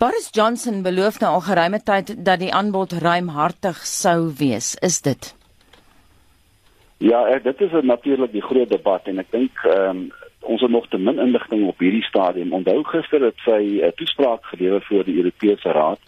Boris Johnson beloof nou al geruime tyd dat die aanbod ruimhartig sou wees. Is dit? Ja, ek, dit is natuurlik die groot debat en ek dink ehm um, ons het nog te min inligting op hierdie stadium. Onthou gister het sy 'n uh, toespraak gelewer voor die Europese Raad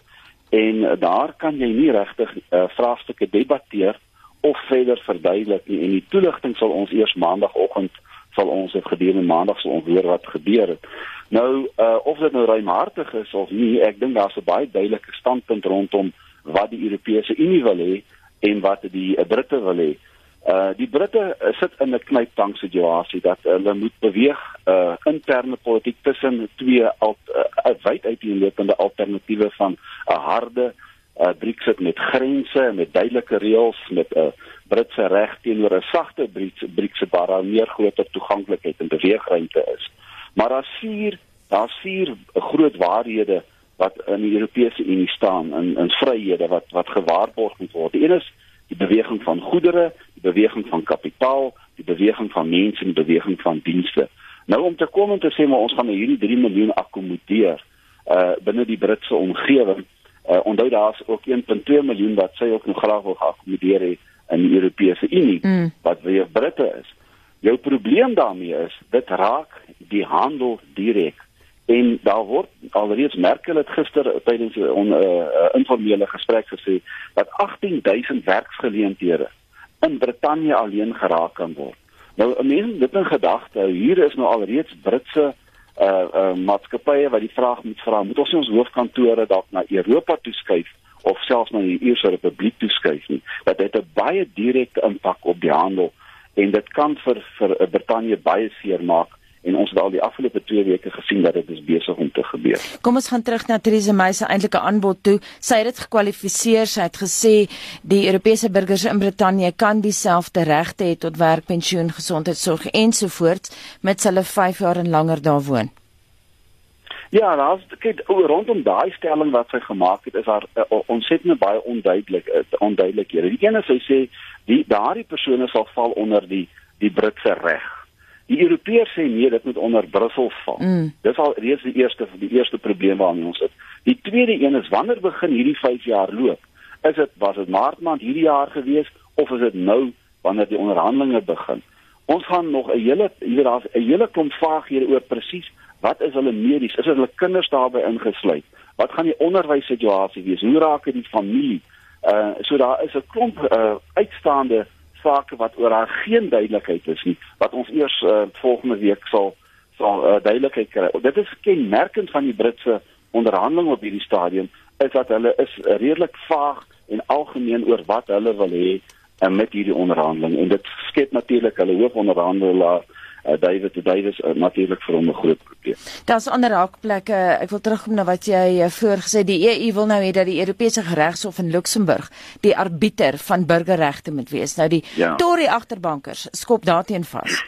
en uh, daar kan jy nie regtig uh, vraagstukke debatteer of verder verduidelik nie en die toelichting sal ons eers maandagooggend sal ons het gedurende maandag sal ons hoor wat gebeur het. Nou uh, of dit nou ruimhartig is of nie, ek dink daar's 'n baie duidelike standpunt rondom wat die Europese Unie wil hê en wat die uh, Britte wil hê. Uh die Britte uh, sit in 'n knyptang situasie dat hulle moet beweeg uh interne politiek tussen twee al uh, wyd uiteenlopende alternatiewe van 'n harde uh Brexit met grense en met duidelike reëls met 'n uh, Britse reg teenoor 'n sagte Brexit waar daar meer groter toeganklikheid en beweegruimte is. Maar daar's vier daar's vier groot waarhede wat in die Europese Unie staan in in vryhede wat wat gewaarborg moet word. Een is die beweging van goedere, die beweging van kapitaal, die beweging van mense en die beweging van dienste. Nou om te kom en te sê maar ons gaan hierdie 3 miljoen akkommodeer uh binne die Britse omgewing. Uh onthou daar's ook 1.2 miljoen wat sy ook nog graag wil akkommodeer in die Europese Unie mm. wat weer Britte is. Jou probleem daarmee is dit raak die handel direk en daar word alreeds Merkel het gister tydens 'n uh, uh, informele gesprek gesê dat 18000 werksgeleenthede in Brittanje alleen geraak kan word. Nou mense dit in gedagte, hier is nou alreeds Britse uh uh maatskappye wat die vraag moet vra, moet ons ons hoofkantore dalk na Europa toeskuif of selfs na die Ierse Republiek toeskuif nie. Dat dit 'n baie direkte impak op die handel en dit kan vir vir Brittanje baie seer maak en ons het al die afgelope 2 weke gesien dat dit is besig om te gebeur. Kom ons gaan terug na Theresa May se eintlike aanbod toe. Sy het dit gekwalifiseer. Sy het gesê die Europese burgers in Brittanje kan dieselfde regte hê tot werk, pensioen, gesondheidsorg ensovoorts met hulle 5 jaar en langer daar woon. Ja, daar's kyk rondom daai stelling wat sy gemaak het, is haar uh, ontsettend baie onduidelik uh, onduidelikhede. Die een is sy sê die daardie persone sal val onder die die Britse reg Die Europeërs sê nee, dit moet onder Brussel val. Mm. Dis al reeds die eerste die eerste probleem waarmee ons sit. Die tweede een is wanneer begin hierdie 5 jaar loop? Is dit was dit Maart maand hierdie jaar gewees of is dit nou wanneer die onderhandelinge begin? Ons gaan nog 'n hele hier daar's 'n hele klomp vaaghede oor presies wat is hulle medies? Is hulle kinders daarbey ingesluit? Wat gaan die onderwyssituasie wees? Hoe raak dit die familie? Uh so daar is 'n klomp uh uitstaande sake wat oor haar geen duidelikheid is nie wat ons eers uh, volgende week sal sal uh, duidelikheid kry. Dit is kenmerkend van die Britse onderhandeling op hierdie stadium is dat hulle is redelik vaag en algemeen oor wat hulle wil hê uh, met hierdie onderhandeling en dit skep natuurlik hulle hoofonderhandelaar uh, David Davis uh, natuurlik vir hom 'n groot probleem. Daar's ander raakplekke. Ek wil terugkom na wat jy uh, voorgesê die EU wil nou hê dat die Europese Geregshof in Luxemburg die arbiter van burgerregte moet wees. Nou die ja. Tory agterbankers skop daarteen vas.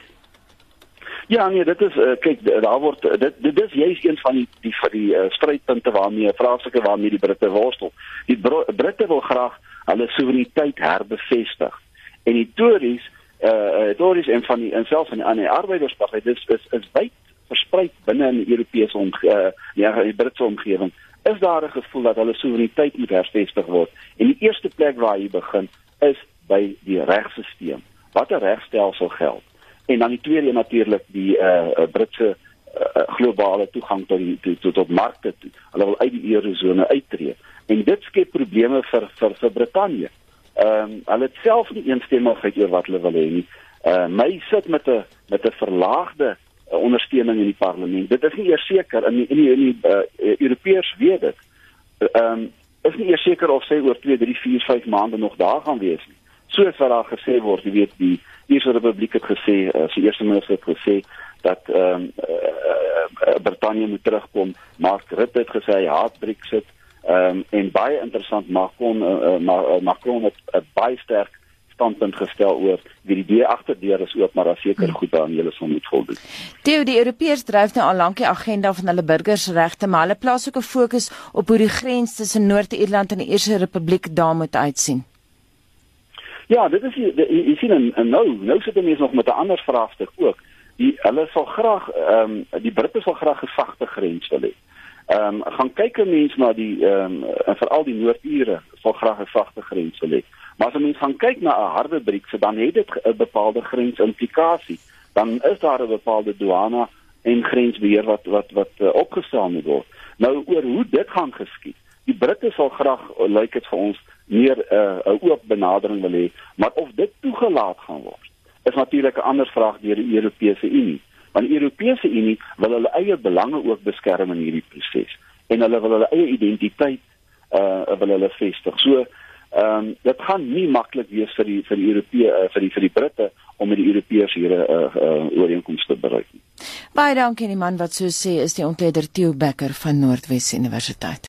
Ja nee, dit is uh, kyk daar word dit dit is juist een van die die vir die uh, strydpunte waarmee vraagstukke waarmee die Britte worstel. Die Britte wil graag hulle soewereiniteit herbevestig. En die Tories uh Doris en van die en selfs van die ander arbeidersparty dis is is wyd versprei binne in die Europese om uh ja die Britse omgewing. Is daar 'n gevoel dat hulle soewereiniteit moet hervestig word? En die eerste plek waar jy begin is by die regstelsel. Wat 'n regstelsel geld? En dan die tweede natuurlik die uh Britse uh, globale toegang tot die tot, tot markte hulle wil uit die eurozone uittreë en dit skep probleme vir vir vir Brittanje Ehm um, hulle het self nie eensstemmigheid oor wat hulle wil hê nie. Uh my sit met 'n met 'n verlaagde uh, ondersteuning in die parlement. Dit is nie eers seker in in die, in die uh, Europeërs weet dit. Ehm um, is nie eers seker of sy oor 2, 3, 4, 5 maande nog daar gaan wees nie. Soos wat daar gesê word, jy weet die Ierse Republiek het gesê, uh, sy eerste minister het gesê dat ehm um, uh, uh, Brittanje moet terugkom. Mark Rutte het gesê hy haat Brexit. Ehm um, en baie interessant Macron uh, uh, Macron het 'n uh, baie sterk standpunt gestel oor wie die deur agterdeur is oop maar daar seker goed aan hulle sal moet voldoen. Theo die Europeërs dryf nou al lank die agenda van hulle burgersregte maar hulle plaas ook 'n fokus op hoe die grens tussen Noord-Ierland en die Ierse Republiek daar moet uitsien. Ja, dit is jy sien en, en nou nou sit hulle nog met 'n ander vraagstuk ook. Die hulle sal graag ehm um, die Britte sal graag 'n sagte grens wil hê Ehm um, gaan kyk 'n mens na die ehm um, veral die noordure sal graag 'n sagte grens wil hê. Maar as 'n mens gaan kyk na 'n harde BRICS, dan het dit 'n bepaalde grensimplikasie. Dan is daar 'n bepaalde douane en grensbeheer wat wat wat uh, opgestel moet word. Nou oor hoe dit gaan geskied. Die Britte sal graag uh, lyk dit vir ons meer uh, 'n uh, oop benadering wil hê, maar of dit toegelaat gaan word, is natuurlik 'n ander vraag deur die Europese Unie. Want die Europese Unie wil hulle eie belange ook beskerm in hierdie proses en hulle wil hulle eie identiteit uh wil hulle vestig. So ehm um, dit gaan nie maklik wees vir die vir die Europese uh, vir die vir die Britte om met die Europeërs hier 'n uh, uh, ooreenkoms te bereik. Baie dankie die man wat so sê is die ontleder Theo Becker van Noordwes Universiteit.